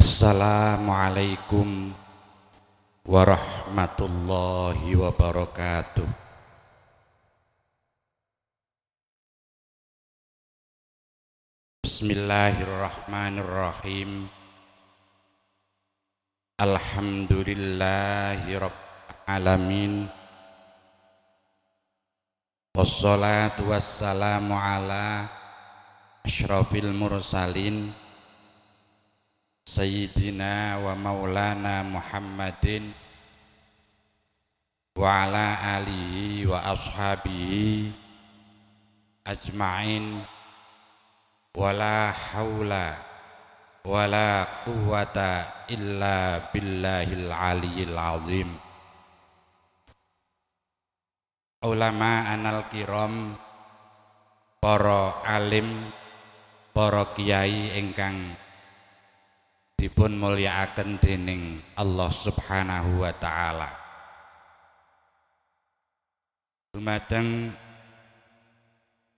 Assalamualaikum warahmatullahi wabarakatuh. Bismillahirrahmanirrahim. Alhamdulillahi alamin. Wassalatu wassalamu ala asyrafil mursalin Sayyidina wa maulana Muhammadin wa ala alihi wa ashabihi ajma'in wala haula wala quwata illa billahil aliyil azim. Ulama anal kiram para alim para kiai ingkang dipun mulyakaken dening Allah Subhanahu wa taala. Dumateng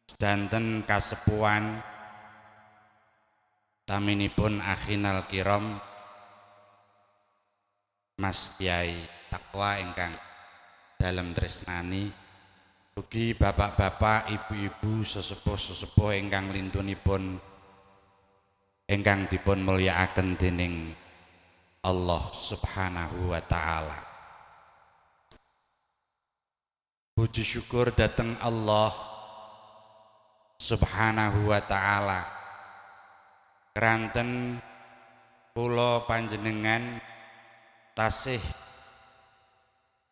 sedanten kasepuan taminipun akhinal kiram Mas Kiai Takwa ingkang dalam tresnani ugi bapak-bapak, ibu-ibu, sesepuh-sesepuh ingkang lintunipun ingkang dipun mulyakaken dening Allah Subhanahu wa taala. Puji syukur datang Allah Subhanahu wa taala. Keranten kula panjenengan tasih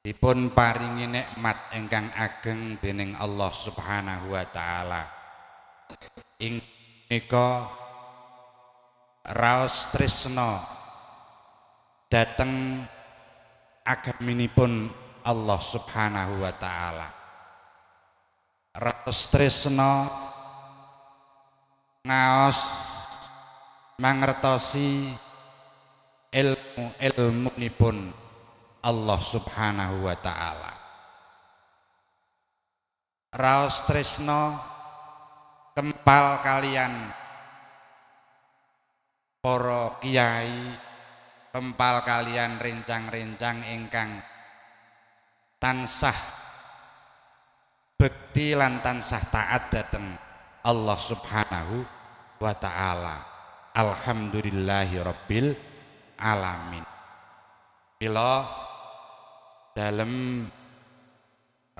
dipun paringi nikmat ingkang ageng dening Allah Subhanahu wa taala. Ing nika raos tresno dateng agaminipun Allah Subhanahu wa taala. Raos tresno ngaos mangertosi ilmu nipun Allah Subhanahu wa taala. Raos tresno kempal kalian para kiai pempal kalian rencang-rencang ingkang tansah bekti lan tansah taat dateng Allah Subhanahu wa taala. Alhamdulillahi rabbil alamin. Bila dalam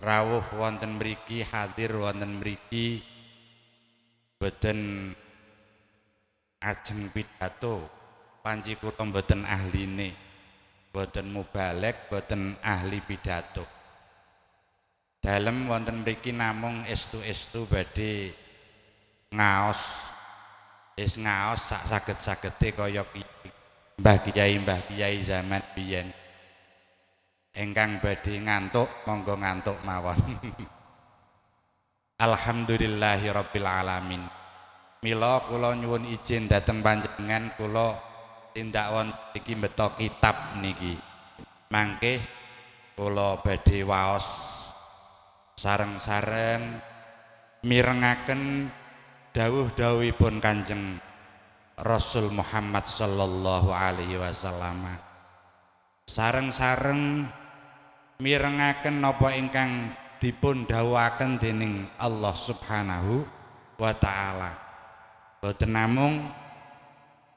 rawuh wonten mriki hadir wonten mriki boten ajeng pidato. Panci kula mboten ahline. Mboten mubalek mboten ahli pidato. Dalem wonten mriki namung estu-estu badhe ngaos wis ngaos sak saged-sagede kaya Mbah Kiai Mbah Kiai zaman biyen. Ingkang badhe ngantuk monggo ngantuk mawon. Alhamdulillahirabbil alamin Mila kula nyuwun izin dhateng panjenengan kula tindak wonten iki beto kitab niki. Mangke kula badhe waos sareng-sareng mirengaken dawuh-dawuhipun Kanjeng Rasul Muhammad sallallahu alaihi wasallam. Sareng-sareng mirengaken napa ingkang dipun dawuhaken dening Allah Subhanahu wa taala. Boten namung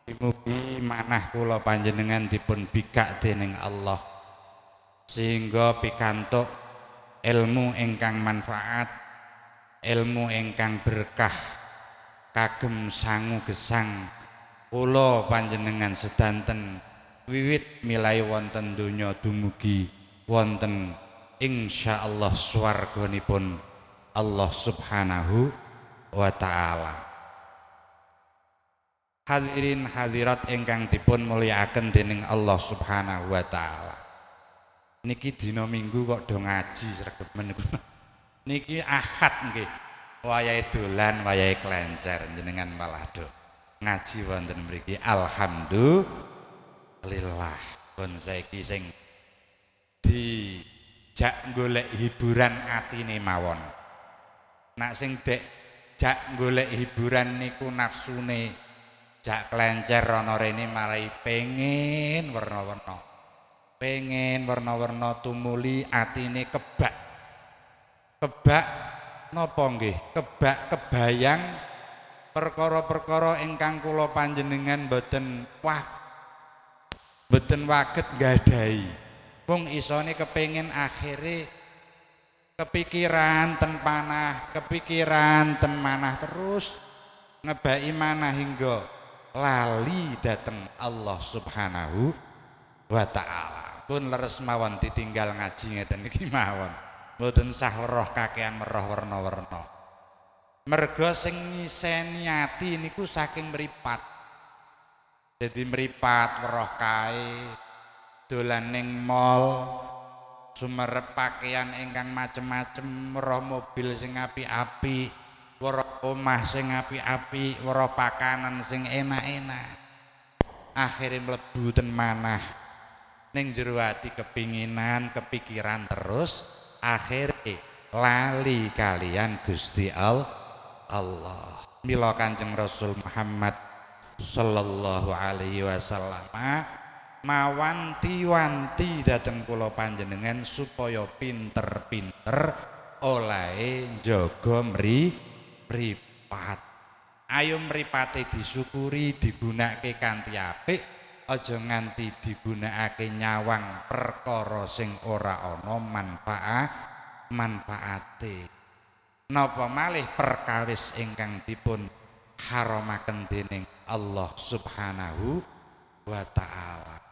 Mugi manah kula panjenengan dipun bikak dening Allah sehingga pikantuk ilmu ingkang manfaat, ilmu ingkang berkah kagem sangu gesang kula panjenengan sedanten wiwit milai wonten donya dumugi wonten insyaallah swarganipun Allah Subhanahu wa taala. Hadirin hadirat ingkang dipun mulyakaken dening Allah Subhanahu wa taala. Niki dina Minggu kok do ngaji sregep meniku. Niki Ahad nggih. Wayahe dolan, wayahe klencer jenengan malah do ngaji wonten mriki. Alhamdulillah. Pun saiki sing dijak golek hiburan atine mawon. Nak sing dek jak golek hiburan niku nafsune jak kelencer ana rene marai pengen warna-warna pengen warna-warna tumuli atine kebak. Kebak napa nggih? Kebak kebayang perkara-perkara ingkang kula panjenengan boten wah boten waget gadahi wong isone kepengin akhire kepikiran ten panah kepikiran ten manah terus ngebaki manah hingga lali dateng Allah Subhanahu wa taala. Pun leres mawon ditinggal ngaji ngeten iki mawon. Mboten sah roh kakean meroh warna-warna merga sing ngiseni ati niku saking mripat. Jadi mripat weroh kae dolan ning mall sumerep pakaian ingkang macem-macem weroh mobil sing api-api weroh omah sing api-api weroh pakanan sing enak-enak. Akhirnya mlebu ten manah. Ning jero ati kepinginan kepikiran terus akhirnya lali kalian Gusti Allah. Mila Kanjeng Rasul Muhammad sallallahu alaihi wasallam mawanti-wanti dateng kula panjenengan supaya pinter-pinter oleh jaga mripat. Ayo mripate disyukuri, digunakake kanthi apik, aja nganti digunakake nyawang perkara sing ora ana manfaat manfaate. Napa malih perkawis ingkang dipun haramaken dening Allah Subhanahu wa taala.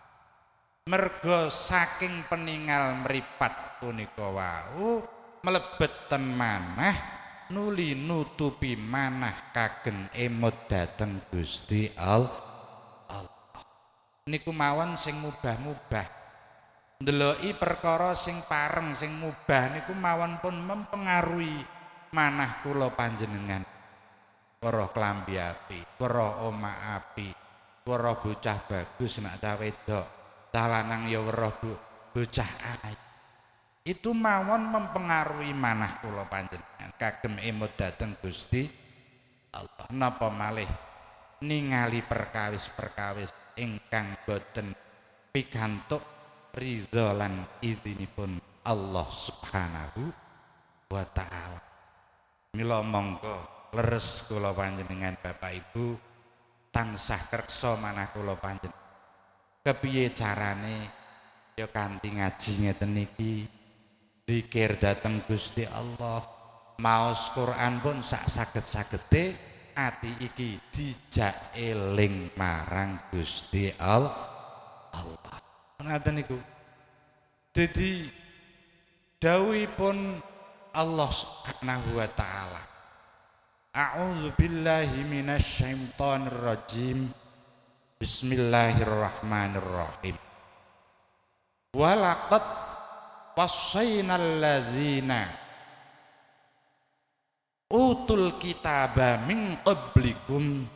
merga saking peninggal meripat punika wau mlebeten manah nuli nutupi manah kagem emot dateng Gusti Allah niku mawon sing mubah-mubah. Ndeloki perkara sing pareng sing mubah niku mawon pun mempengaruhi manah kula panjenengan. Weruh klambi api weruh omah api weruh bocah bagus nak cah wedok. Talanang ya weruh bocah ayu. Itu mawon mempengaruhi manah kula panjenengan kagem emot dateng Gusti Allah. Napa malih ningali perkawis-perkawis ingkang boten pikantuk ridho lan idzinipun Allah Subhanahu wa taala. Mila monggo leres kula panjenengan Bapak Ibu tansah kersa manah kula panjenengan kepiye carane ya kanthi ngaji ngeten zikir dateng Gusti Allah. Maos Quran pun sak saged-sagede ati iki dijak eling marang Gusti Allah Allah. Ngoten niku. Dadi dawuhipun Allah Subhanahu wa taala. A'udzu billahi minasy rajim Bismillahirrahmanirrahim. Walaqad wassaynal ladzina utul kitaba min qablikum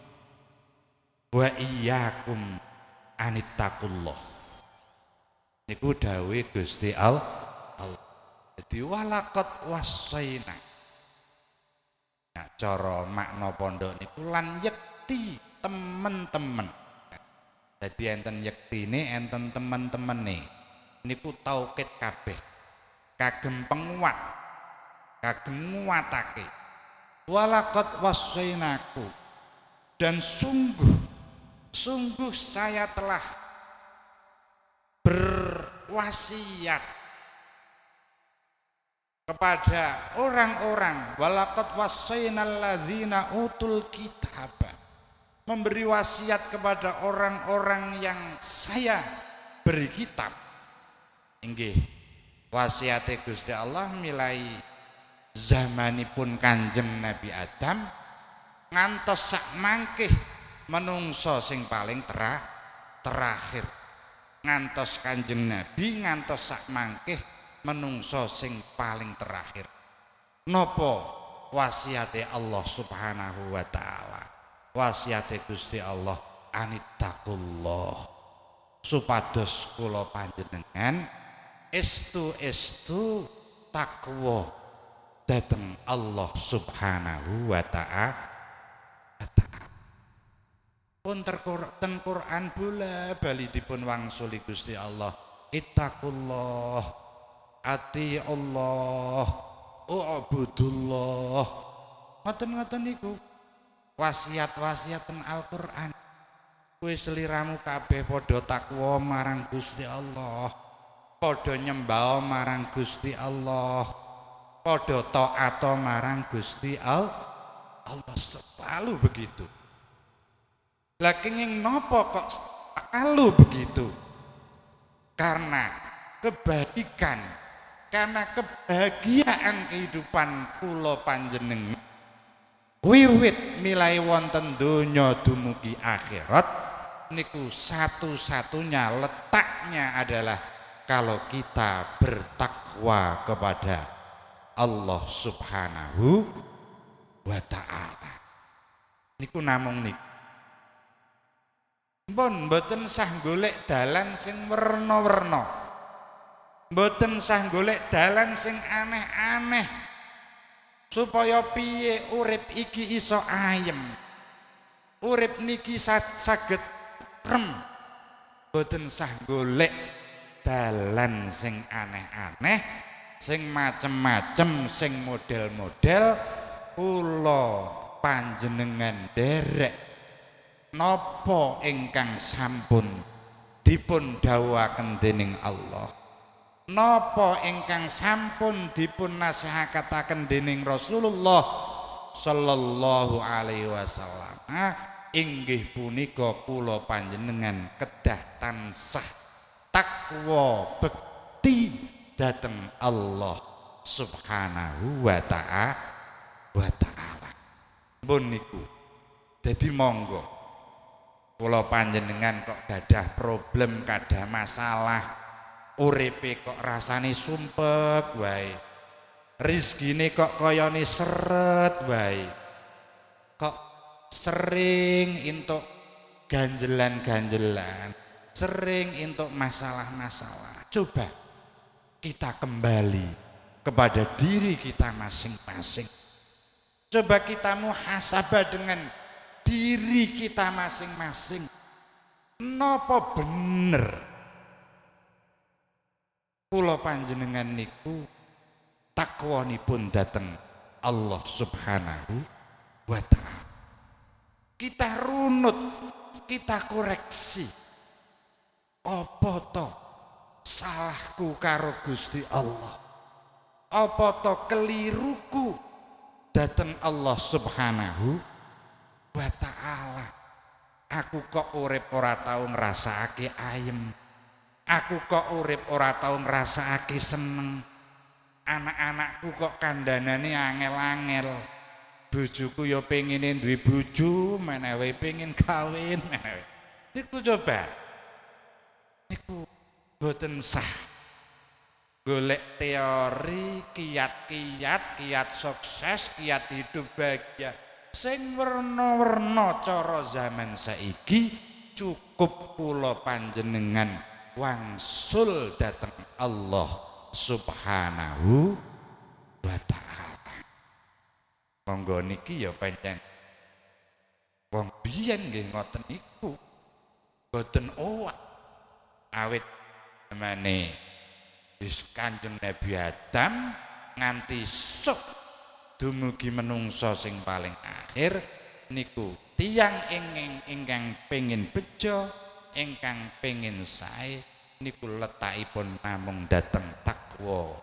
wa iyyakum anittaqullah. Niku dawuh Gusti Allah. Jadi walaqad wassayna. Nah, cara makna pondok niku lan yekti temen-temen Jadi enten yektine enten teman-temene niku taukid kabeh. Kagem penguat. Kagem nguatake. Walaqad wasainaku. Dan sungguh sungguh saya telah berwasiat kepada orang-orang walaqad wasainal ladzina utul kitaba memberi wasiat kepada orang-orang yang saya beri kitab. Inggih, wasiat Gusti Allah milai zamanipun Kanjeng Nabi Adam ngantos sak mangkih menungso sing paling tera, terakhir. Ngantos Kanjeng Nabi ngantos sak mangkih menungso sing paling terakhir. Nopo wasiate Allah Subhanahu wa taala wasiat Gusti Allah anittaqullah supados kula panjenengan estu-estu takwa dateng Allah Subhanahu wa ta'ala pun ten Quran bola bali dipun wangsuli Gusti Allah. Ittaqullah ati Allah ubudullah. Ngoten-ngoten niku wasiat-wasiat ten Al-Qur'an. Kowe seliramu kabeh padha takwa marang Gusti Allah padha nyembah marang Gusti Allah padha taat marang Gusti Allah Allah selalu begitu lagi yang nopo kok selalu begitu? Karena kebaikan, karena kebahagiaan kehidupan pulau panjeneng wiwit milai wonten donya dumugi akhirat niku satu-satunya letaknya adalah kalau kita bertakwa kepada Allah Subhanahu wa taala. Niku namung niku Pun mboten sah golek dalan sing werna-werna. Mboten sah golek dalan sing aneh-aneh. Supaya piye urip iki iso ayem. Urip niki saged rem. Mboten sah golek dalan sing aneh-aneh, sing macem-macem, sing model-model kula panjenengan derek Nopo ingkang sampun dipun dawuhaken dening Allah? Nopo ingkang sampun dipun nasihataken dening Rasulullah sallallahu alaihi wasallam? Inggih punika kula panjenengan kedah tansah takwa bekti dateng Allah subhanahu wa ta'ala wa ta'ala pun niku dadi monggo Kula panjenengan kok gadah problem, gadah masalah, uripe kok rasane sumpek wae. Rizkine kok kayane seret wae. Kok sering entuk ganjelan-ganjelan, sering entuk masalah-masalah. Coba kita kembali kepada diri kita masing-masing. Coba kita muhasabah dengan diri kita masing-masing nopo bener kula panjenengan niku takwanipun dateng Allah Subhanahu wa taala kita runut kita koreksi apa to salahku karo Gusti Allah? Apa to keliruku dateng Allah Subhanahu wa ta'ala? Aku kok urip ora tau ngrasakake ayem? Aku kok urip ora tau ngrasakake seneng? Anak-anakku kok kandhanane angel-angel? Bojoku ya pengine duwe bojo menewe pengin kawin. Menewe niku coba niku boten sah golek teori kiat-kiat kiat sukses kiat hidup bahagia sing werna-werna cara zaman saiki cukup kula panjenengan wangsul dateng Allah Subhanahu wa taala. Monggo niki ya pancen wong biyen nggih ngoten niku. Boten owak awit zamane wis Kanjeng Nabi Adam nganti sok dumugi menungso sing paling akhir niku tiang ingin ingkang pengin bejo ingkang pengin sae niku letakipun namung dateng takwa.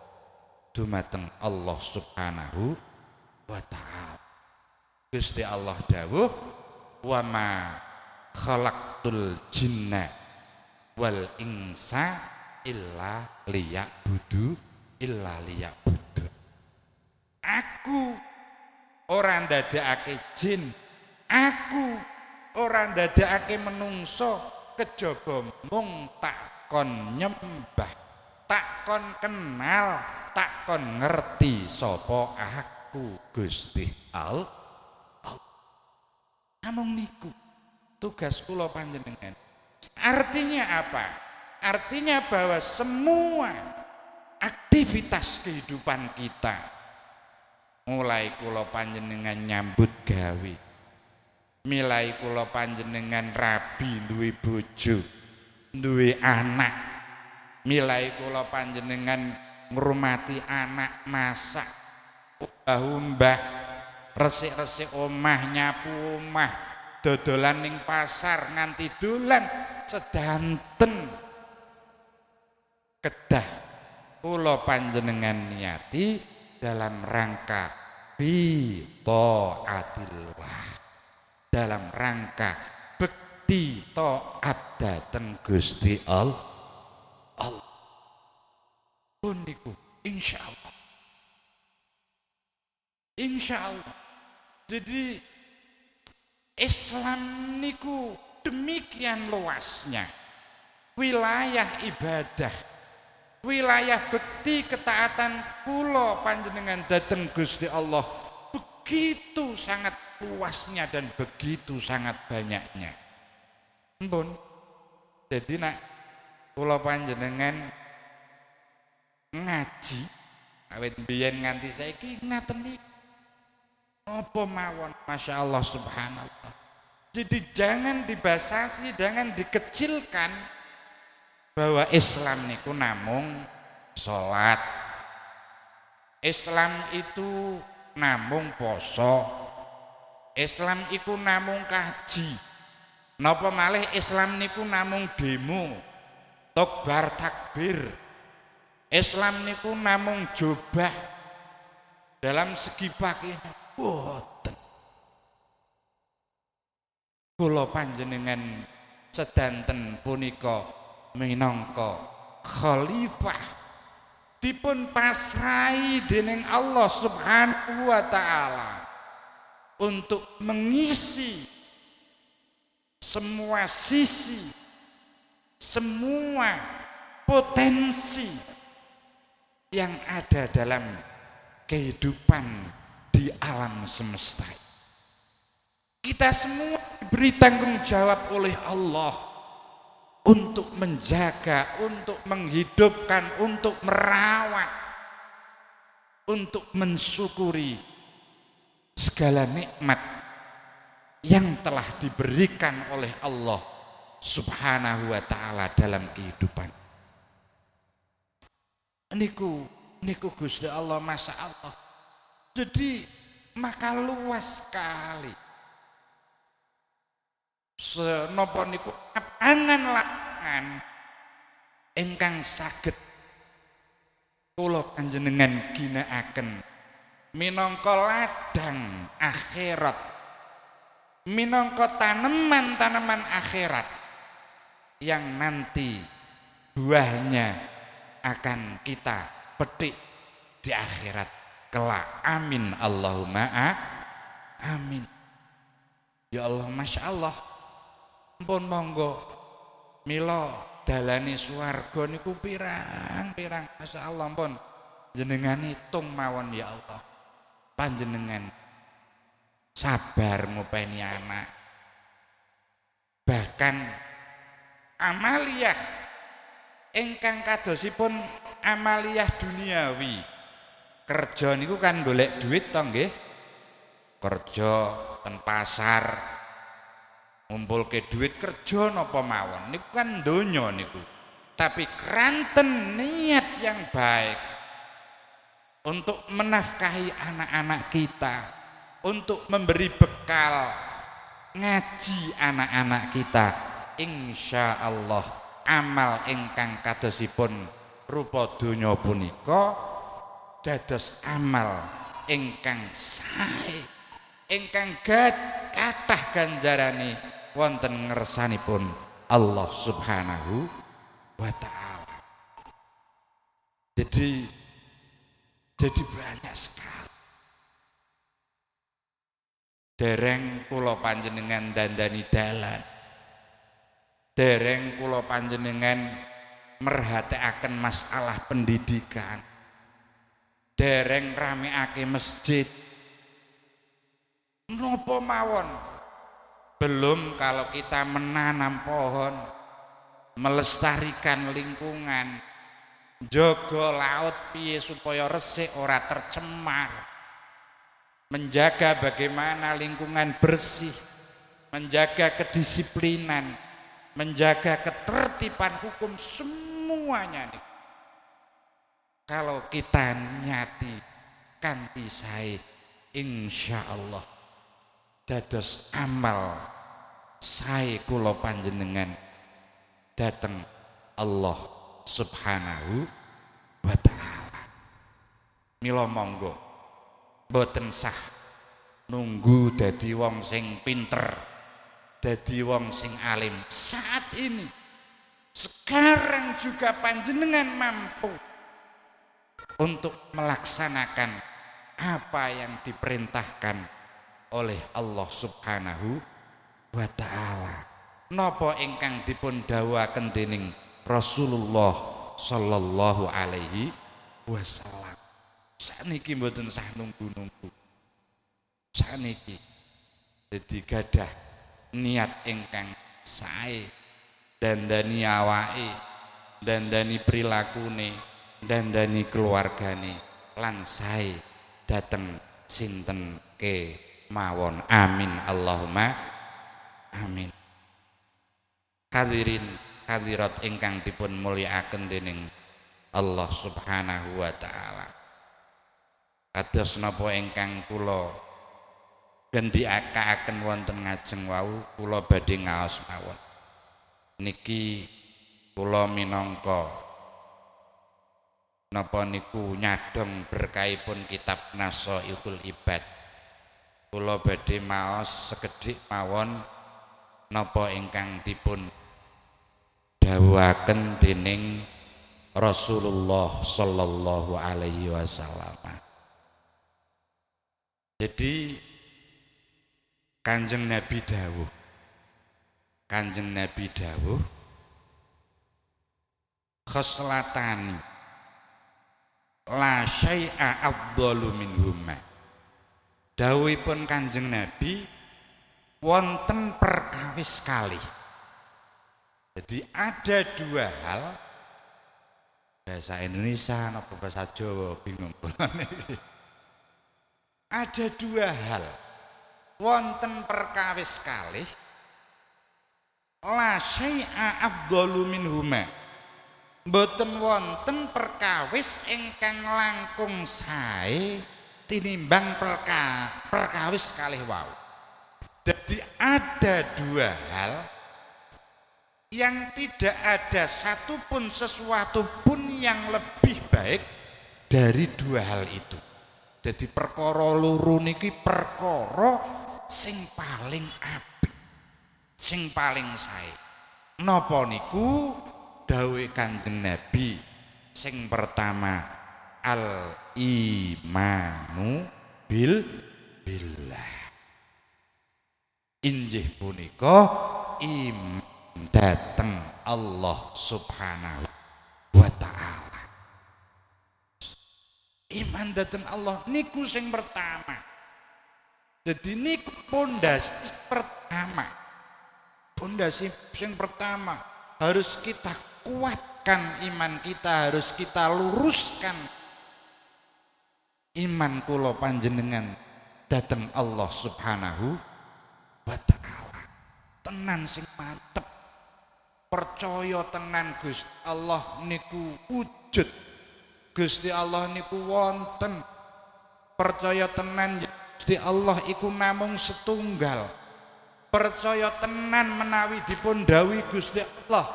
Dumateng Allah Subhanahu wa taala. Gusti Allah dawuh wa ma khalaqtul jinna wal insa illa liya'budu illa liya'budu Aku ora ndadekake jin. Aku ora ndadekake menungso kejaba mung takon nyembah, takon kenal, takon ngerti sapa aku Gusti Allah. Namung niku tugas kula panjenengan. Artinya apa? Artinya bahwa semua aktivitas kehidupan kita mulai kula panjenengan nyambut gawe milai kula panjenengan rabi duwe bojo duwe anak milai kula panjenengan ngurmati anak masak umbah-umbah resik-resik omah nyapu omah dodolan ning pasar nganti dolan sedanten kedah kula panjenengan niati dalam rangka bi taatillah dalam rangka bekti taat dateng Gusti Allah Allah pun niku insyaallah. Insyaallah. Jadi Islam niku demikian luasnya. Wilayah ibadah. Wilayah bekti ketaatan pulau panjenengan dateng Gusti Allah. Begitu sangat luasnya dan begitu sangat banyaknya. Mpun. Jadi nak pulau panjenengan ngaji. Awet biyen nganti saiki ngaten iki apa mawon? Masya Allah subhanallah jadi jangan dibasasi jangan dikecilkan bahwa Islam niku namung sholat. Islam itu namung poso. Islam iku namung kaji. Napa malih Islam niku namung demo tokbar takbir? Islam niku namung jobah dalam segi pakaian boten kula panjenengan sedanten punika minangka khalifah dipun pasrai dening Allah Subhanahu wa taala untuk mengisi semua sisi semua potensi yang ada dalam kehidupan di alam semesta. Kita semua diberi tanggung jawab oleh Allah untuk menjaga, untuk menghidupkan, untuk merawat, untuk mensyukuri segala nikmat yang telah diberikan oleh Allah Subhanahu wa taala dalam kehidupan. Niku niku Gusti Allah Masya Allah. Jadi maka luas sekali senapa niku angan-angan ingkang saged kula panjenengan ginakaken. Minangka ladang akhirat. Minangka tanaman-tanaman akhirat yang nanti buahnya akan kita petik di akhirat kelak. Amin. Allahumma amin. Ya Allah Masya Allah Ampun monggo. Mila dalani swarga niku pirang-pirang masyaallah ampun. Jenengan hitung mawon ya Allah. Panjenengan sabar ngopeni anak. Bahkan amaliyah ingkang kadosipun amaliyah duniawi. Kerja niku kan golek duit to nggih. Kerja ten pasar ngumpulke duit kerja napa mawon niku kan donya niku. Tapi keranten niat yang baik untuk menafkahi anak-anak kita untuk memberi bekal ngaji anak-anak kita insya Allah amal ingkang kadosipun rupa donya punika dados amal ingkang sae ingkang kathah ganjarane wonten ngersanipun Allah Subhanahu wa taala. Jadi jadi banyak sekali. Dereng kula panjenengan dandani dalan. Dereng kula panjenengan merhatikaken masalah pendidikan. Dereng rameake masjid. Napa mawon belum kalau kita menanam pohon, melestarikan lingkungan, jogo laut piye supaya resik ora tercemar, menjaga bagaimana lingkungan bersih, menjaga kedisiplinan, menjaga ketertiban hukum semuanya nih. Kalau kita nyati kanti saya insya Allah dados amal. Saya kulo panjenengan datang Allah subhanahu wa ta'ala. Milo monggo. Boten sah. Nunggu dadi wong sing pinter dadi wong sing alim. Saat ini sekarang juga panjenengan mampu untuk melaksanakan apa yang diperintahkan oleh Allah Subhanahu wa taala. Napa ingkang dipun dawuhaken dening Rasulullah sallallahu alaihi wasallam. Saniki mboten sah nunggu-nunggu. Saniki dadi gadah niat ingkang sae dandani awake dandani prilakune dandani keluargane lan sae dateng sinten ke mawon. Amin. Allahumma amin. Hadirin hadirat ingkang dipun mulyakaken dening Allah Subhanahu wa taala. Kados napa ingkang kula gendikakaken wonten ngajeng wau kula badhe ngaos mawon. Niki kula minangka napa niku nyadong berkahipun kitab Nasaihul Ibad kula badhe maos sekedhik mawon napa ingkang dipun dawuhaken dening Rasulullah sallallahu alaihi wasallam jadi Kanjeng Nabi dawuh. Kanjeng Nabi dawuh khoslatani la syai'a afdalu minhumma. Dawuhipun Kanjeng Nabi wonten perkawis kali. Jadi ada dua hal bahasa Indonesia napa bahasa Jawa bingung. ada dua hal wonten perkawis kalih la syai'a afdalu minhuma mboten wonten perkawis ingkang langkung sae tinimbang perka, perkawis kalih wau. Jadi ada dua hal yang tidak ada satupun sesuatu pun yang lebih baik dari dua hal itu. Jadi perkara loro niki perkara sing paling apik sing paling sae. Napa niku? Dawuh Kanjeng Nabi sing pertama al imanu bil billah. Injih punika iman dateng Allah Subhanahu wa taala. Iman dateng Allah niku sing pertama. Jadi ini pondasi pertama. Pondasi yang pertama harus kita kuatkan iman kita, harus kita luruskan iman kulo panjenengan datang Allah Subhanahu wa taala. Tenan sing mantep. Percaya tenan Gusti Allah niku wujud. Gusti Allah niku wonten. Percaya tenan Gusti Allah iku namung setunggal. Percaya tenan menawi dipun dawuhi Gusti Allah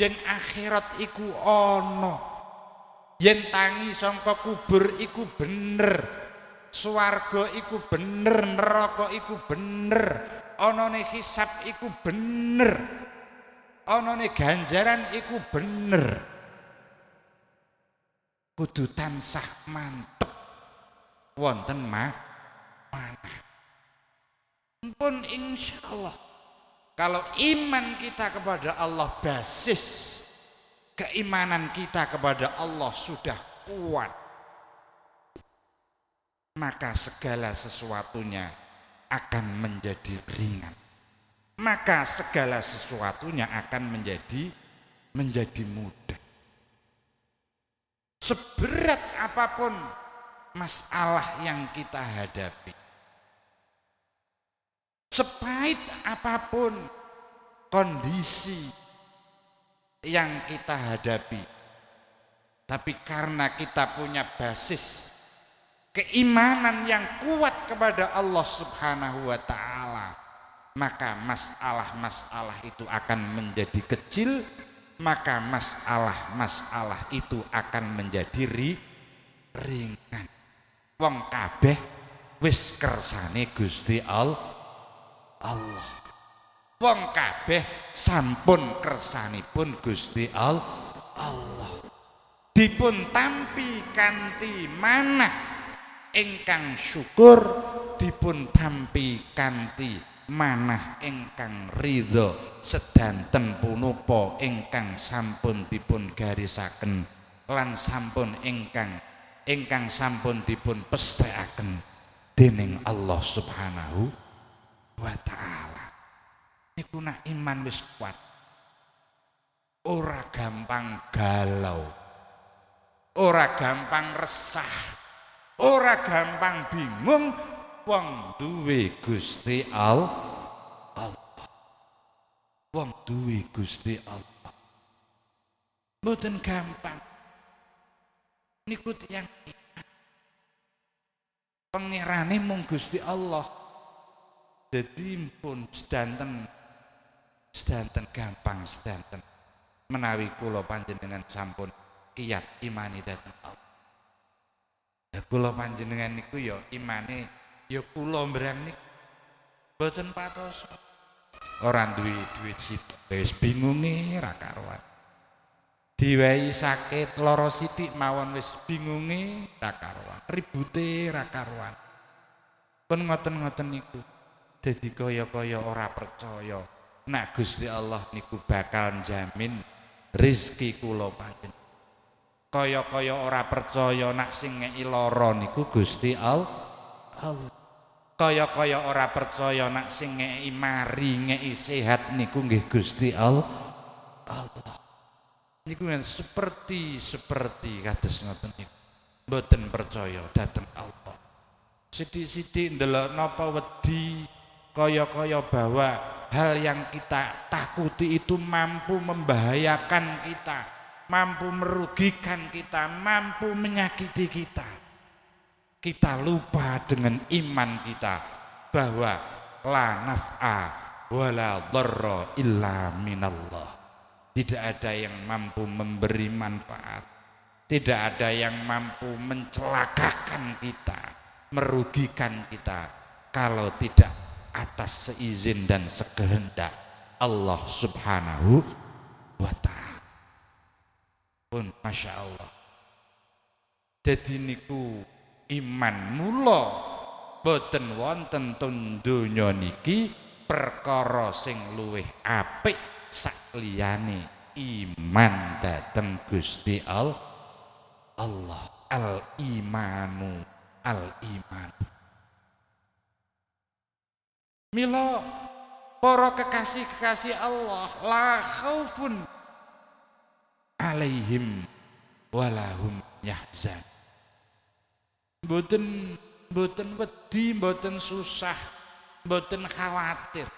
yen akhirat iku ana. Yen tangi sangka kubur iku bener. Swarga iku bener, neraka iku bener. Anane hisab iku bener. Anane ganjaran iku bener. Kudu tansah mantep wonten mah mana. Pun insya Allah kalau iman kita kepada Allah basis keimanan kita kepada Allah sudah kuat. Maka segala sesuatunya akan menjadi ringan. Maka segala sesuatunya akan menjadi menjadi mudah. Seberat apa pun masalah yang kita hadapi sepahit apa pun kondisi yang kita hadapi tapi karena kita punya basis keimanan yang kuat kepada Allah Subhanahu wa taala maka masalah-masalah itu akan menjadi kecil maka masalah-masalah itu akan menjadi ringan wong kabeh wis kersane Gusti Allah Allah. Wong kabeh sampun kersanipun Gusti Allah. Dipun tampi kanthi manah ingkang syukur dipun tampi kanthi manah ingkang ridho sedanten punapa ingkang sampun dipun garisaken lan sampun ingkang ingkang sampun dipun pestekaken dening Allah Subhanahu wa taala. Niku nak iman wis kuat. Ora gampang galau. Ora gampang resah. Ora gampang bingung wong duwe Gusti Allah. Wong duwe Gusti Allah. Mboten gampang. Niku tiyang Pangerane mung Gusti Allah. Jadi pun sedanten sedanten gampang sedanten menawi kula panjenengan sampun kiyat imani dhateng Allah. Ya kula panjenengan niku ya imane ya kula mbrang niku mboten patos. Ora duwe duit sithik wis bingunge ra karuan. Diwehi sakit lara sithik mawon wis bingunge ra karuan, ribute ra karuan. Pun ngoten-ngoten niku. Jadi kaya-kaya ora percaya nak Gusti Allah niku bakal jamin rizki kula panjenengan. Kaya-kaya ora percaya nak sing ngeki lara niku Gusti Allah. Kaya-kaya ora percaya nak sing ngeki mari ngeki sehat niku nggih Gusti Allah. Allah. Niku kan seperti seperti kados ngoten niku. Mboten percaya dateng Allah. Sithik-sithik ndelok napa wedi kaya-kaya bahwa hal yang kita takuti itu mampu membahayakan kita, mampu merugikan kita, mampu menyakiti kita. Kita lupa dengan iman kita bahwa la naf'a wala dharra illa minallah. Tidak ada yang mampu memberi manfaat. Tidak ada yang mampu mencelakakan kita, merugikan kita kalau tidak atas seizin dan sekehendak Allah subhanahu wa ta'ala. Pun Masya Allah. Jadi niku iman mula boten wonten tun donya niki perkara sing luwih apik sak liyane iman dateng Gusti Allah Allah. Al imanu al imanu Milo para kekasih-kekasih Allah la khaufun alaihim walahum yahzan. Mboten mboten wedi, mboten susah, mboten khawatir.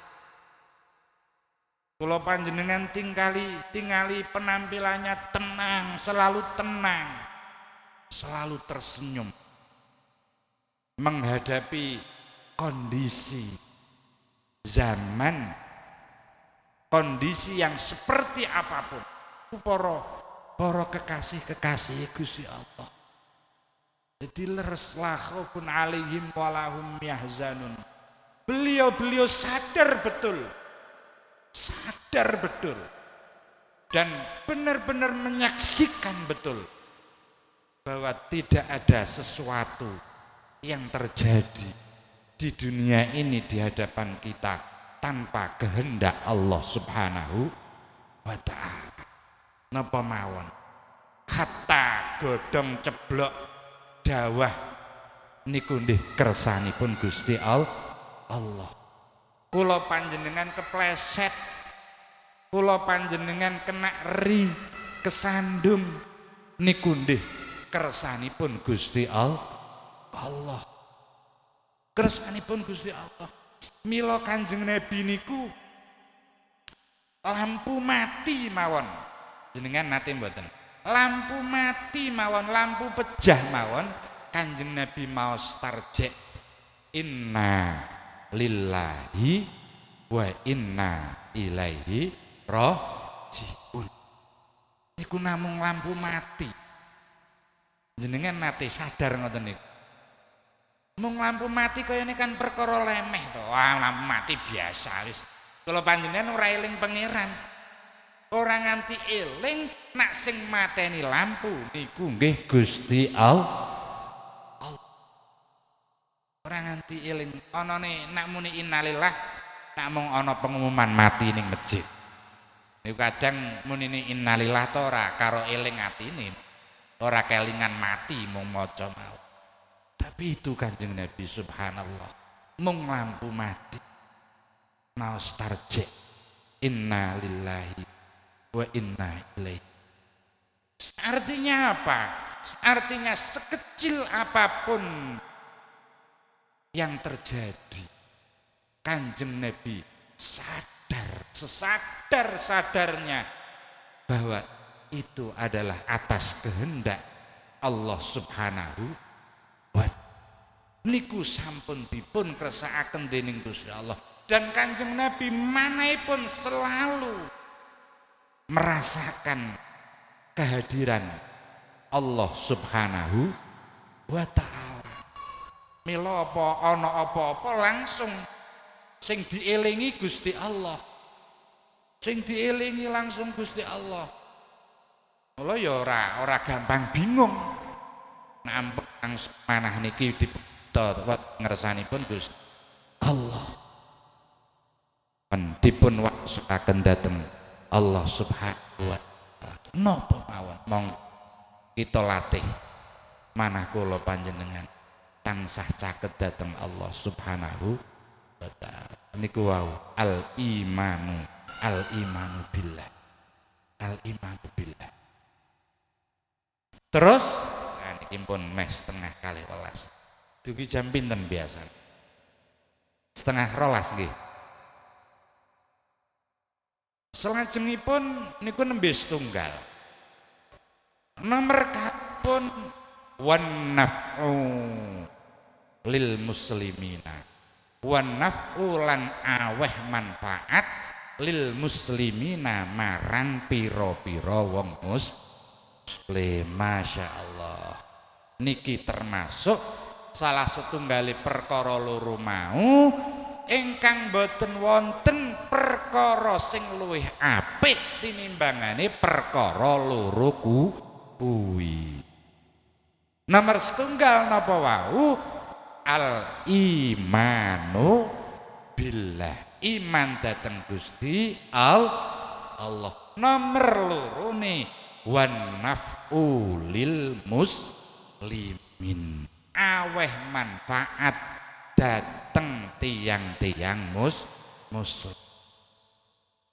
Kalau panjenengan tinggali tinggali penampilannya tenang, selalu tenang, selalu tersenyum menghadapi kondisi zaman kondisi yang seperti apa pun para para kekasih-kekasih Gusti Allah. Jadi leres la khaufun alaihim walahum yahzanun. Beliau-beliau sadar betul sadar betul dan benar-benar menyaksikan betul bahwa tidak ada sesuatu yang terjadi di dunia ini di hadapan kita tanpa kehendak Allah Subhanahu wa taala. Napa mawon? Hatta godhong ceblok dawah niku nggih kersanipun Gusti Allah. Kula panjenengan kepleset. Kula panjenengan kena ri, kesandung niku nggih kersanipun Gusti Allah. Kersanipun Gusti Allah. mila Kanjeng Nabi niku lampu mati mawon. Jenengan nate mboten? Lampu mati mawon lampu pejah mawon. Kanjeng Nabi maos tarjek inna lillahi wa inna ilaihi rajiun. Niku namung lampu mati. Jenengan nate sadar ngoten niku mung lampu mati kaya ini kan perkara lemeh to. Wah lampu mati biasa wis. Kalau panjenengan ora eling pangeran. Orang nganti eling nak sing mateni lampu niku nggih Gusti Allah orang nganti eling. Ana ne nak muni innalillah nak mung ana pengumuman mati ning masjid. Niku kadang muni innalillah to ora karo eling atine ora kelingan mati mung maca mau tapi itu kanjeng Nabi subhanallah mung lampu mati. Naos tarjek inna lillahi wa inna ilaihi. Artinya apa? Artinya sekecil apa pun yang terjadi kanjeng Nabi sadar sesadar sadarnya bahwa itu adalah atas kehendak Allah subhanahu wa niku sampun dipun kersakaken dening Gusti Allah dan kanjeng Nabi mana pun selalu merasakan kehadiran Allah subhanahu wa ta'ala Mila apa ana apa-apa langsung sing dielingi Gusti Allah. Sing dielingi langsung Gusti Allah. Mula ya ora ora gampang bingung. Nampak langsung manah niki dipeta ngersanipun Gusti Allah. Pen dipun waksulaken dhateng Allah Subhanahu wa taala. Napa mawon mong kita latih manah kula panjenengan tansah caket datang Allah Subhanahu wa taala. Niku wau al imanu al imanu billah. Al imanu billah. Terus nah niki pun meh setengah kali welas. Dugi jam pinten biasa? Setengah rolas nggih. Selajengipun niku nembe setunggal. Nomor kapun wan naf'u lil muslimina wa naf'u lan aweh manfaat lil muslimina marang pira-pira wong muslim Masya Allah niki termasuk salah setunggali perkara loro mau ingkang boten wonten perkara sing luwih apik tinimbangane perkara loro kuwi nomor setunggal napa wau? Al imanu billah. Iman dateng Gusti al Allah. Nomor loro nih wan naf'u lil muslimin aweh manfaat dateng tiang-tiang mus muslim.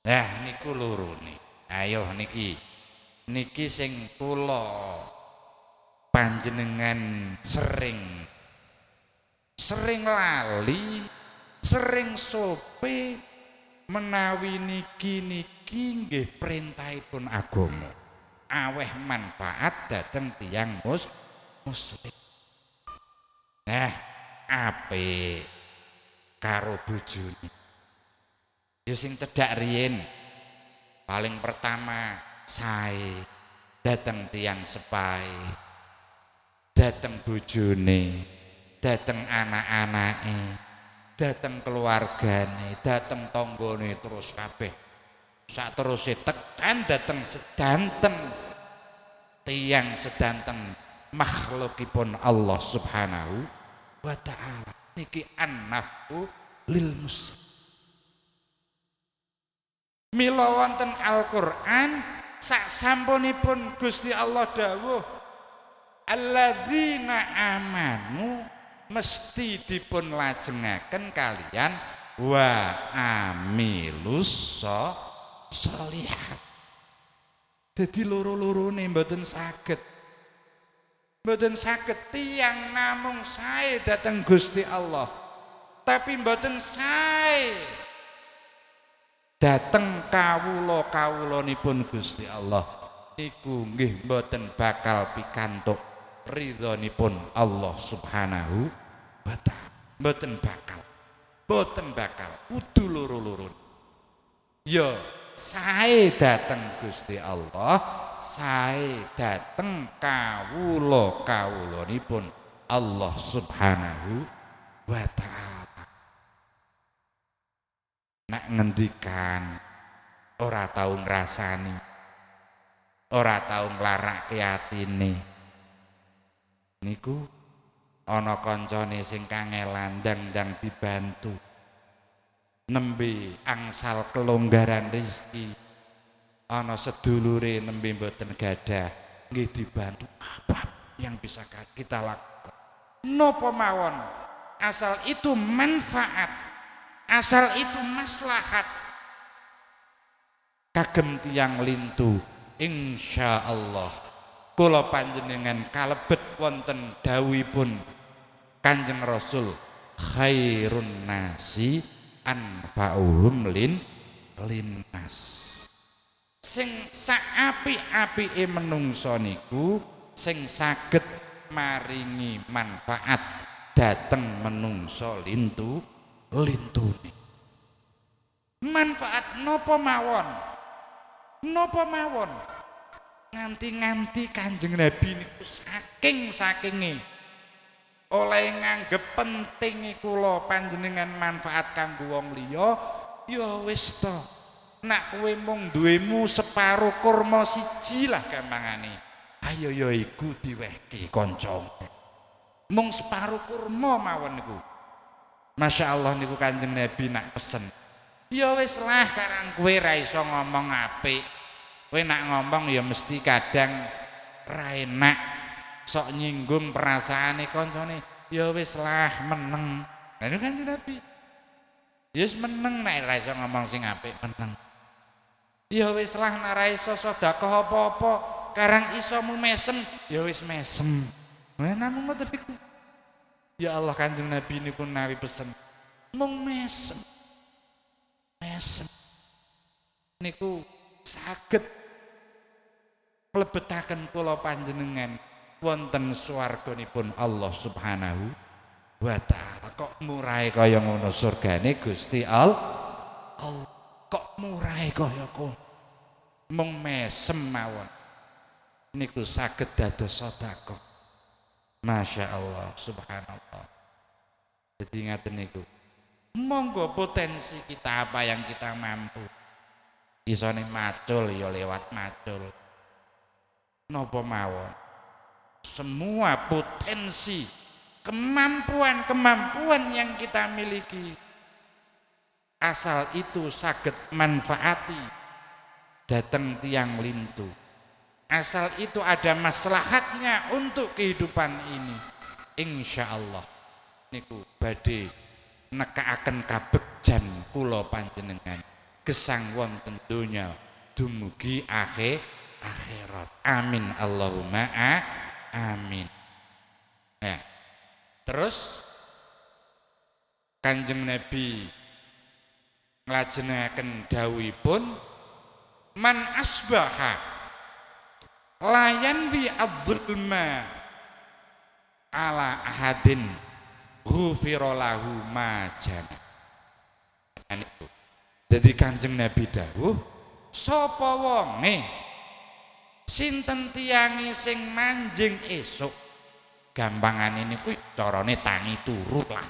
Nah niku loro nih ayo niki. Niki sing kula panjenengan sering sering lali sering sope menawi niki niki nggih perintahipun agama. Aweh manfaat dateng tiang mus muslim. Nah ape karo bojone. Ya sing cedhak riyin paling pertama sae dateng tiang sepai dateng bojone dateng anak-anake dateng keluargane dateng tonggone terus kabeh. Sak terus tekan dateng sedanten tiang sedanten makhlukipun Allah Subhanahu wa taala. Niki annafu lil muslim. Mila wonten Al-Qur'an sak sampunipun Gusti Allah dawuh alladzina amanu mesti dipun lajengaken kalian wa amilus so solihat jadi loro-lorone mboten saged mboten saged tiang namung sae dateng Gusti Allah. Tapi mboten sae dateng kawula kawulanipun Gusti Allah. Iku nggih mboten bakal pikantuk ridhonipun Allah Subhanahu wa taala. Mboten bakal mboten bakal kudu loro-loro ya sae dateng Gusti Allah sae dateng kawula kawulanipun Allah Subhanahu wa taala. Nak ngendikan ora tau ngrasani ora tau nglarake atine. Niku ana kancane sing kangelan ndang dibantu nembe angsal kelonggaran rizki ana sedulure nembe mboten gadah nggih dibantu apa yang bisa kita lakukan. Nopo mawon? Asal itu manfaat asal itu maslahat. Kagem tiang lintu insya Allah kula panjenengan kalebet wonten dawuhipun Kanjeng Rasul khairun nasi anfa'uhum lin linnas. Sing saapi-apike menungso niku sing saged maringi manfaat dateng menungso lintu lintune. Manfaat nopo mawon? Nopo mawon? Nganti-nganti kanjeng Nabi niku saking sakinge oleh nganggep penting kula panjenengan manfaat kanggo wong liya ya wis to. Nak kowe mung duwemu separo kurma siji lah gampangane. Ayo ya iku diwehke kancamu mung separo kurma mawon niku. Masya Allah niku kanjeng Nabi nak pesen. Ya wis lah karang kowe ra iso ngomong apik. Kowe nak ngomong ya mesti kadang ra enak sok nyinggung perasaane koncone ya wis lah meneng. Lha niku kan Nabi. Ya wis meneng nek ra iso ngomong sing apik meneng. Ya wis lah nek ra iso sedekah apa-apa karang iso mesem ya wis mesem. Lha namung ngoten niku. Ya Allah kanjeng Nabi niku nawi pesen. Mung mesem. Mesem. Niku saged mlebetaken kula panjenengan wonten swarganipun Allah Subhanahu wa taala. Kok murahe kaya ngono surgane Gusti Allah. Kok murahe kaya kono. Mung mesem mawon. Niku saged dados sedekah. Masya Allah, subhanallah. Jadi ngaten niku. Monggo potensi kita apa yang kita mampu. Isone macul ya lewat macul nopo mawon semua potensi kemampuan-kemampuan yang kita miliki asal itu sakit manfaati datang tiang lintu. Asal itu ada maslahatnya untuk kehidupan ini. Insya Allah niku badhe nekaaken kabegjan kula panjenengan. Gesang wonten donya dumugi akhir akhirat. Amin. Allahumma a, amin. Nah, terus Kanjeng Nabi nglajengaken dawuhipun man asbaha layan bi adzulma ala ahadin ghufira lahu ma Jadi Kanjeng Nabi dawuh sapa wonge sinten tiangi sing manjing esuk? Gampangan ini kuwi carane tangi turu lah.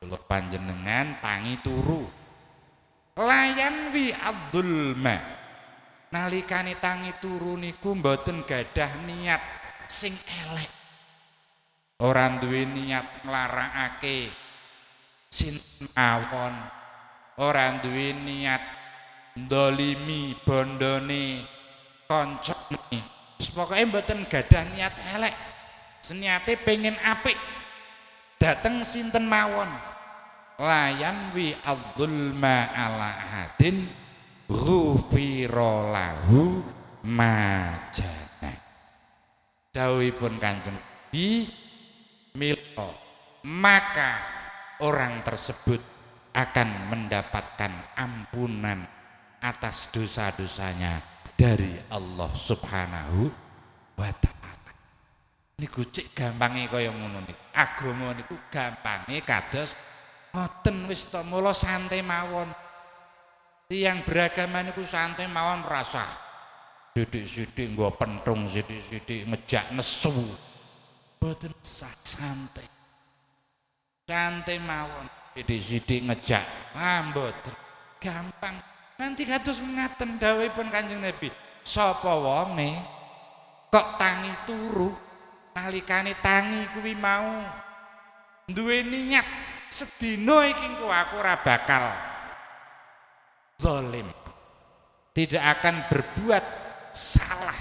Kula panjenengan tangi turu. Layan wi abdulma nalikane tangi turu niku mboten gadah niat sing elek. Ora duwe niat nglarakake sinten awon ora duwe niat ndolimi bondone koncone wis pokoke mboten gadah niat elek. Seniate pengen apik. Dateng sinten mawon? Layan wi adzulma ala hadin ghufira lahu majana. Dawuhipun kanjeng Nabi mila maka orang tersebut akan mendapatkan ampunan atas dosa-dosanya dari Allah Subhanahu wa taala. Niku cek gampange kaya ngono niku. Agama niku gampange kados ngoten wis to mula santai mawon. Tiang beragama niku santai mawon rasa sidik-sidik nggo pentung sidik-sidik ngejak nesu. Boten sah santai. Santai mawon sidik-sidik ngejak. Ah gampang Nanti kados mengaten dawuhipun Kanjeng Nabi. Sapa wonge kok tangi turu nalikane tangi kuwi mau duwe niat sedina iki engko aku ora bakal zalim. Tidak akan berbuat salah.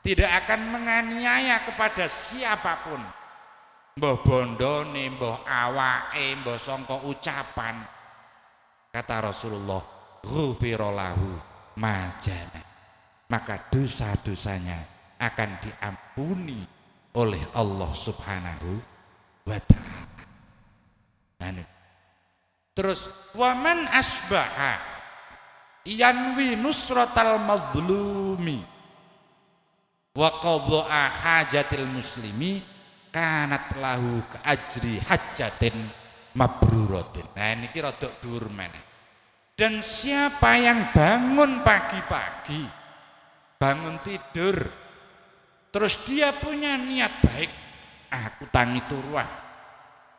Tidak akan menganiaya kepada siapa pun. Mbah bondone, mbah awake, mbah sangka ucapan. Kata Rasulullah, ghufira lahu majana maka dosa-dosanya akan diampuni oleh Allah Subhanahu wa taala. Nah, terus waman asbaha yanwi nusratal madlumi wa qadha'a hajatil muslimi kanat lahu ka ajri mabruratin. Nah niki rada dhuwur meneh. Dan siapa yang bangun pagi-pagi, bangun tidur, terus dia punya niat baik, aku tangi turuah,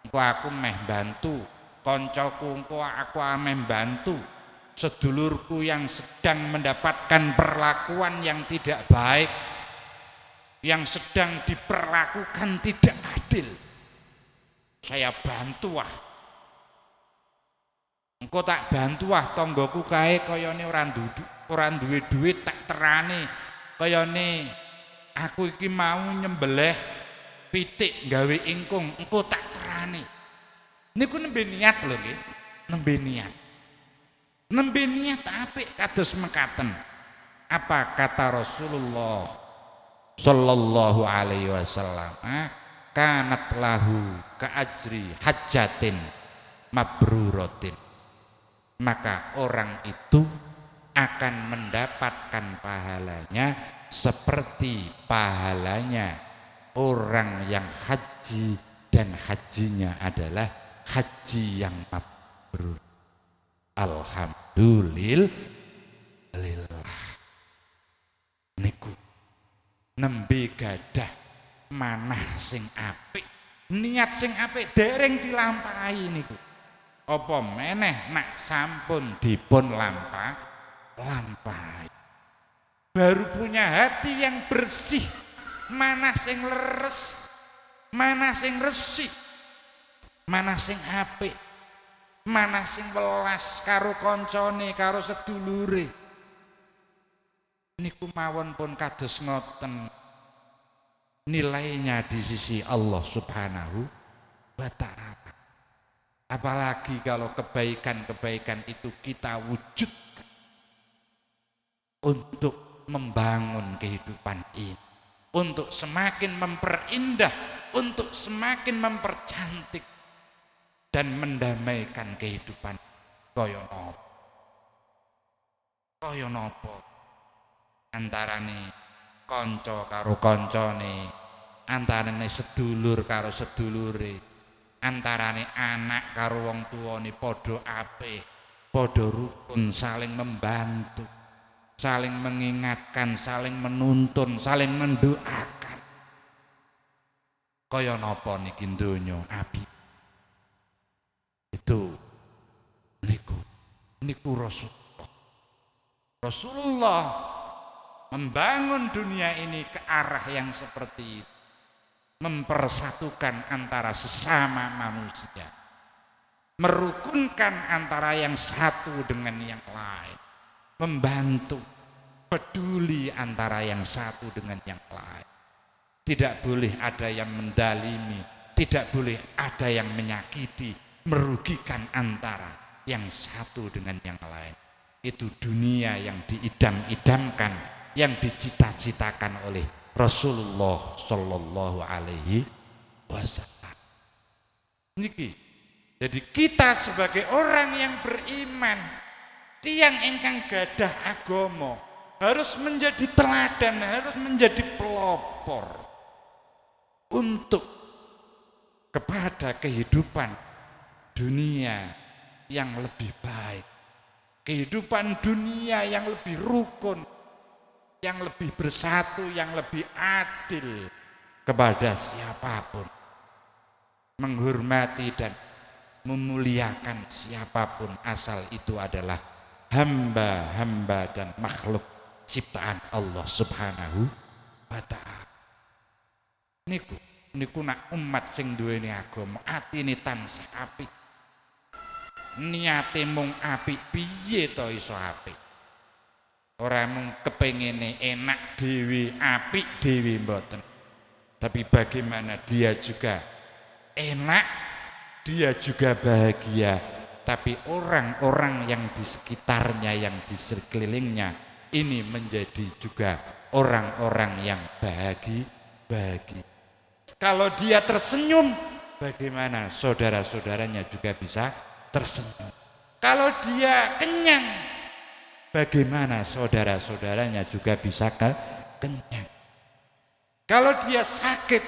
engko aku meh bantu, koncoku aku ameh bantu, sedulurku yang sedang mendapatkan perlakuan yang tidak baik, yang sedang diperlakukan tidak adil, saya bantu ah Engko tak bantu ah tanggaku kae kayane ora dudu, ora duwe duit tak terane kayane aku iki mau nyembelih pitik gawe ingkung engko tak terane. Niku nembe niat lho nggih, nembe niat. Nembe niat apik kados mekaten. Apa kata Rasulullah sallallahu alaihi wasallam? Kanat lahu ka ajri hajatin mabruratin maka orang itu akan mendapatkan pahalanya seperti pahalanya orang yang haji dan hajinya adalah haji yang mabrur. Alhamdulillah. Niku nembe gadah manah sing apik, niat sing apik dereng dilampahi niku apa meneh nak sampun dipun lampa lampai baru punya hati yang bersih mana sing leres mana sing resik mana sing apik mana sing welas karo koncone karo sedulure. Niku mawon pun kados ngoten. Nilainya di sisi Allah Subhanahu wa taala Apalagi kalau kebaikan-kebaikan itu kita wujudkan untuk membangun kehidupan ini, untuk semakin memperindah, untuk semakin mempercantik dan mendamaikan kehidupan. Kaya nopo. Kaya nopo? Antarane kanca karo kancane, antarane sedulur karo sedulure antarane anak karo wong tuane padha apik, padha rukun, saling membantu, saling mengingatkan, saling menuntun, saling mendoakan. Kaya napa niki donya api. Itu niku niku Rasulullah. Rasulullah membangun dunia ini ke arah yang seperti itu mempersatukan antara sesama manusia merukunkan antara yang satu dengan yang lain membantu peduli antara yang satu dengan yang lain. Tidak boleh ada yang mendalimi tidak boleh ada yang menyakiti merugikan antara yang satu dengan yang lain. Itu dunia yang diidam-idamkan yang dicita-citakan oleh Rasulullah sallallahu alaihi wasallam. Niki Jadi kita sebagai orang yang beriman, tiang engkang gadah agomo harus menjadi teladan, harus menjadi pelopor untuk kepada kehidupan dunia yang lebih baik. Kehidupan dunia yang lebih rukun, yang lebih bersatu, yang lebih adil kepada siapa pun. Menghormati dan memuliakan siapa pun asal itu adalah hamba-hamba dan makhluk ciptaan Allah Subhanahu wa taala. Niku niku nak umat sing duweni agama atine tansah apik. Niate mung apik piye to iso apik? Ora mung kepengene enak dewi apik dewi mboten. Tapi bagaimana dia juga enak, dia juga bahagia, tapi orang-orang yang di sekitarnya, yang di sekelilingnya ini menjadi juga orang-orang yang bahagia, bahagia. Kalau dia tersenyum, bagaimana saudara-saudaranya juga bisa tersenyum. Kalau dia kenyang, bagaimana saudara-saudaranya juga bisa ke kenyang. Kalau dia sakit,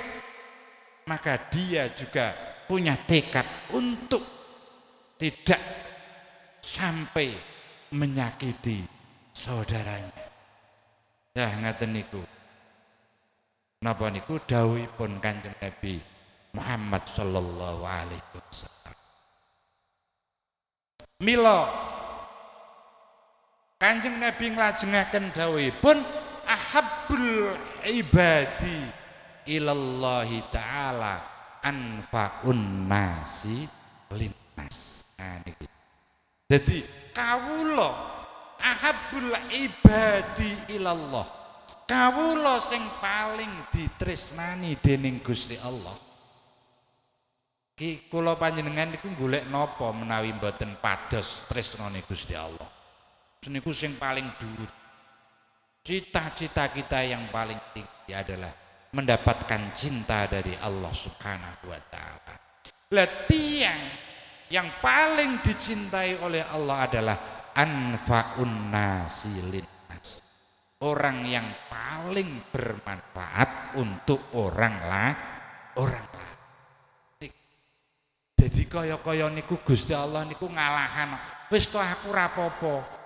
maka dia juga punya tekad untuk tidak sampai menyakiti saudaranya. Nah ngaten niku. Napa niku dawuhipun Kanjeng Nabi Muhammad sallallahu alaihi wasallam. Mila Kanjeng Nabi nglajengaken dawuhipun ahabbul ibadi ilallahi taala anfaun nasi linnas. Nah niki. Jadi kawula ahabul ibadi ilallah kawula sing paling ditresnani dening Gusti Allah ki kula panjenengan niku golek napa menawi mboten pados tresnane Gusti Allah niku sing paling dhuwur cita-cita kita yang paling tinggi adalah mendapatkan cinta dari Allah Subhanahu wa taala. Lah tiang yang paling dicintai oleh Allah adalah anfaun nasi linnas. Orang yang paling bermanfaat untuk orang lah, orang lah. Jadi kaya-kaya niku Gusti Allah niku ngalahan. Wis to aku rapopo.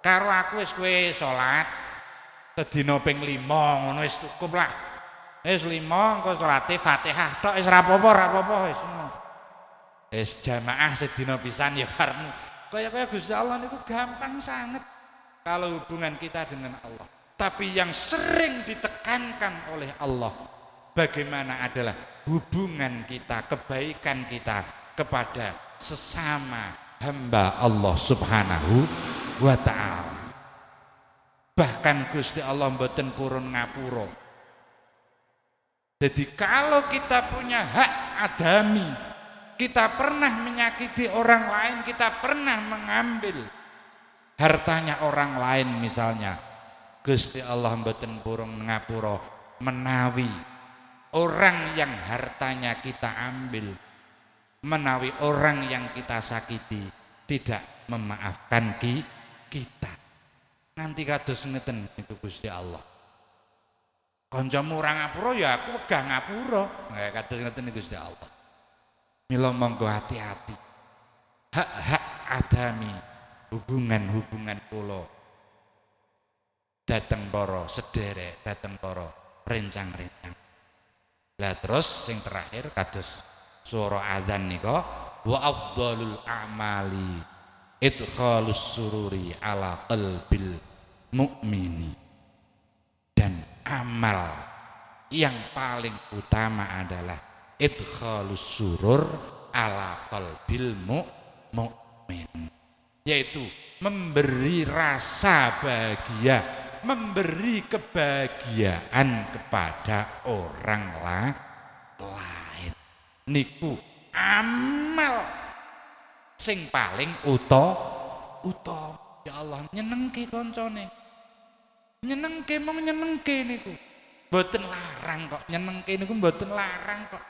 Karo aku wis kowe salat sedina ping 5 ngono wis cukup lah. Wis 5 engko salate Fatihah tok wis rapopo rapopo wis. Wis jamaah sedina pisan ya farmu. Kayak-kayak Gusti Allah itu gampang sangat kalau hubungan kita dengan Allah. Tapi yang sering ditekankan oleh Allah bagaimana adalah hubungan kita, kebaikan kita kepada sesama hamba Allah Subhanahu wa taala. Bahkan Gusti Allah mboten purun ngapura. Jadi kalau kita punya hak adami kita pernah menyakiti orang lain, kita pernah mengambil hartanya orang lain misalnya. Gusti Allah mboten purung ngapura menawi orang yang hartanya kita ambil menawi orang yang kita sakiti tidak memaafkan kita nanti kados ngeten itu Gusti Allah. Kancamu ora ngapura ya aku wegah ngapura. Kados ngeten Gusti Allah. Mila monggo hati-hati. Hak-hak adami hubungan-hubungan kula. Dateng para sederek, dateng para rencang-rencang. Lah terus sing terakhir kados suara azan nika wa afdalul a'mali idkhalus sururi ala qalbil mukmini dan amal yang paling utama adalah idkhalus surur ala qalbil mu'min. Yaitu memberi rasa bahagia memberi kebahagiaan kepada orang lain. Niku amal sing paling uto uto ya Allah nyenengke koncone nyenengke mau nyenengke niku mboten larang kok nyenengke niku mboten larang kok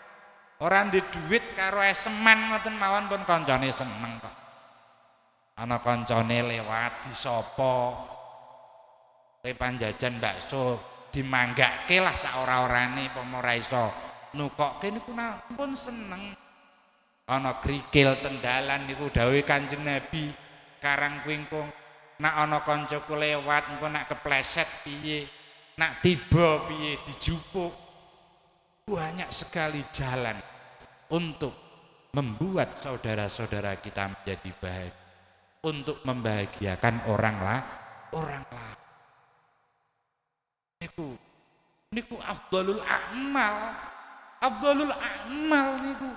Orang di duit karo eseman ngoten mawon pun koncone seneng kok. Ana koncone lewat di sapa. Kowe panjajan bakso dimanggake lah sak ora-orane apa ora iso nukokke niku pun seneng. Ana krikil tendalan niku dawuh Kanjeng Nabi karang kuingkung nak ana kancaku lewat engko nak kepleset piye? Nak tiba piye? Dijupuk. Banyak sekali jalan untuk membuat saudara-saudara kita menjadi bahagia untuk membahagiakan orang lah orang lah niku niku afdalul a'mal afdalul a'mal niku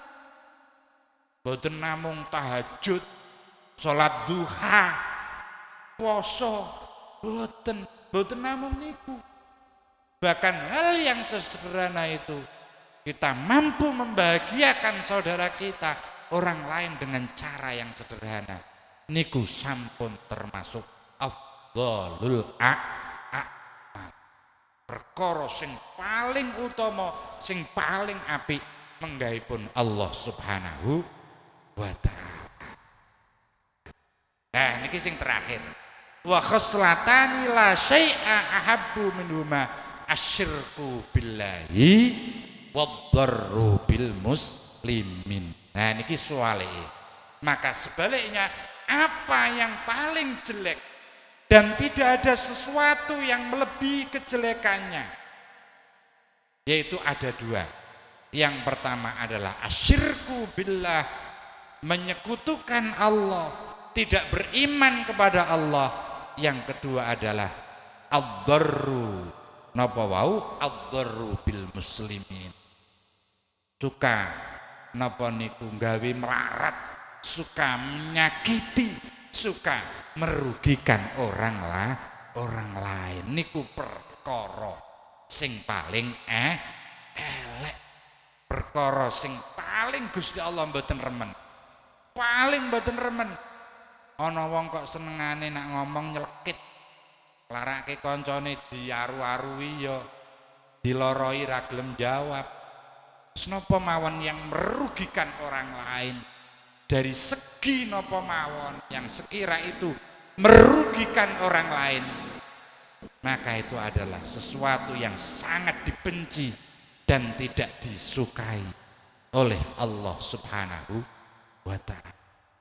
boten namung tahajud salat duha poso boten boten namung niku. Bahkan hal yang sesederhana itu kita mampu membahagiakan saudara kita orang lain dengan cara yang sederhana. Niku sampun termasuk afdhalul a'mal perkara sing paling utama sing paling apik menggahipun Allah Subhanahu wa taala nah niki sing terakhir wa khoslatani la syai'a ahabbu minhuma asyirku billahi wadharru bil muslimin. Nah niki soalnya. Maka sebaliknya apa yang paling jelek dan tidak ada sesuatu yang melebihi kejelekannya yaitu ada dua. Yang pertama adalah asyirku billah menyekutukan Allah, tidak beriman kepada Allah. Yang kedua adalah ad-darru. Napa wau? Ad-darru bil muslimin. Suka. Napa niku gawe suka menyakiti. Suka merugikan orang lah orang lain. Niku perkara sing paling eh elek. Perkara sing paling Gusti Allah mboten remen paling mboten remen. Ana wong kok senengane nak ngomong nyelekit. Larake kancane diaru-arui ya diloroi ra gelem jawab. Senopo mawon yang merugikan orang lain? Dari segi nopo mawon yang sekira itu merugikan orang lain? Maka itu adalah sesuatu yang sangat dibenci dan tidak disukai oleh Allah Subhanahu wa taala.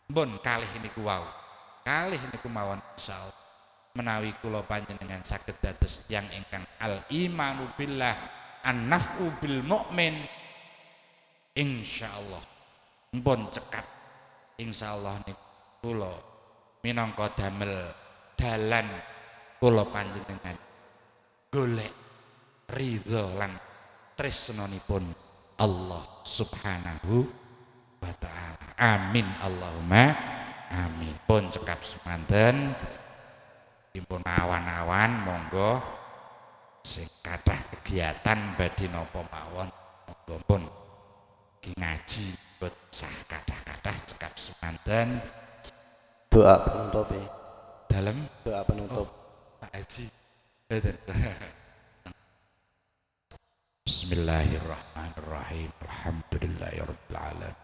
Bon kalih ini kuwau. Kalih ini kumawon insyaallah menawi kula panjenengan saged dados tiyang ingkang al imanu billah an naf'u bil mukmin insyaallah mpun cekap insyaallah nih kula minangka damel dalan kula panjenengan golek ridho lan tresnanipun Allah Subhanahu wa taala. Amin Allahumma. Amin. Pun cekap semanten impun awan-awan monggo. Sing kathah kegiatan badhe napa mawon monggo pun. Ngaji buat sah kathah-kathah cekap semanten doa penutup ya. Dalam doa penutup. Pak Haji. Bismillahirrahmanirrahim. Alhamdulillahirabbil alamin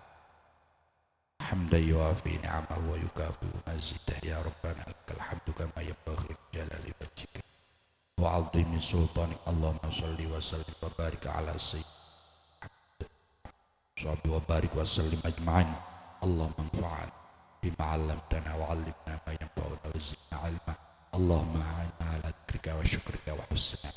hamdan yuafi ni'amahu wa yukafi mazidah. Ya rabbana lakal hamdu kama yanbaghi jalali wajhika wa 'azimi sultanik Allahumma shalli wa sallim wa barik ala sayyidina wa barik wa sallim ajma'in. Allahumma anfa'an bima 'allamtana wa 'allimna ma yanfa'una wa zidna 'ilma. Allahumma 'ala dzikrika wa syukrika wa husni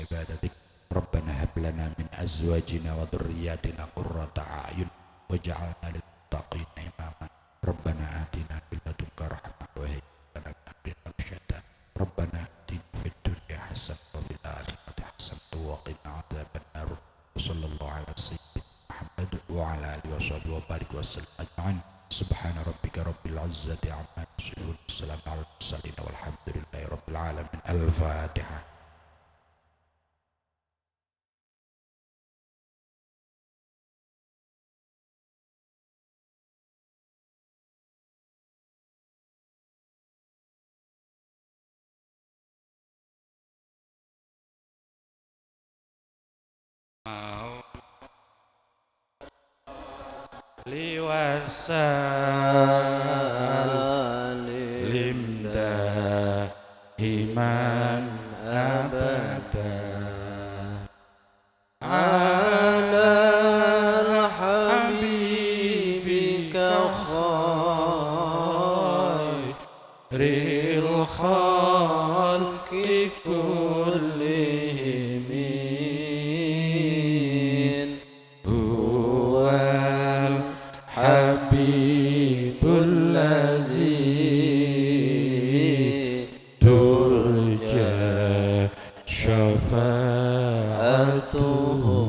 شفاعته لكل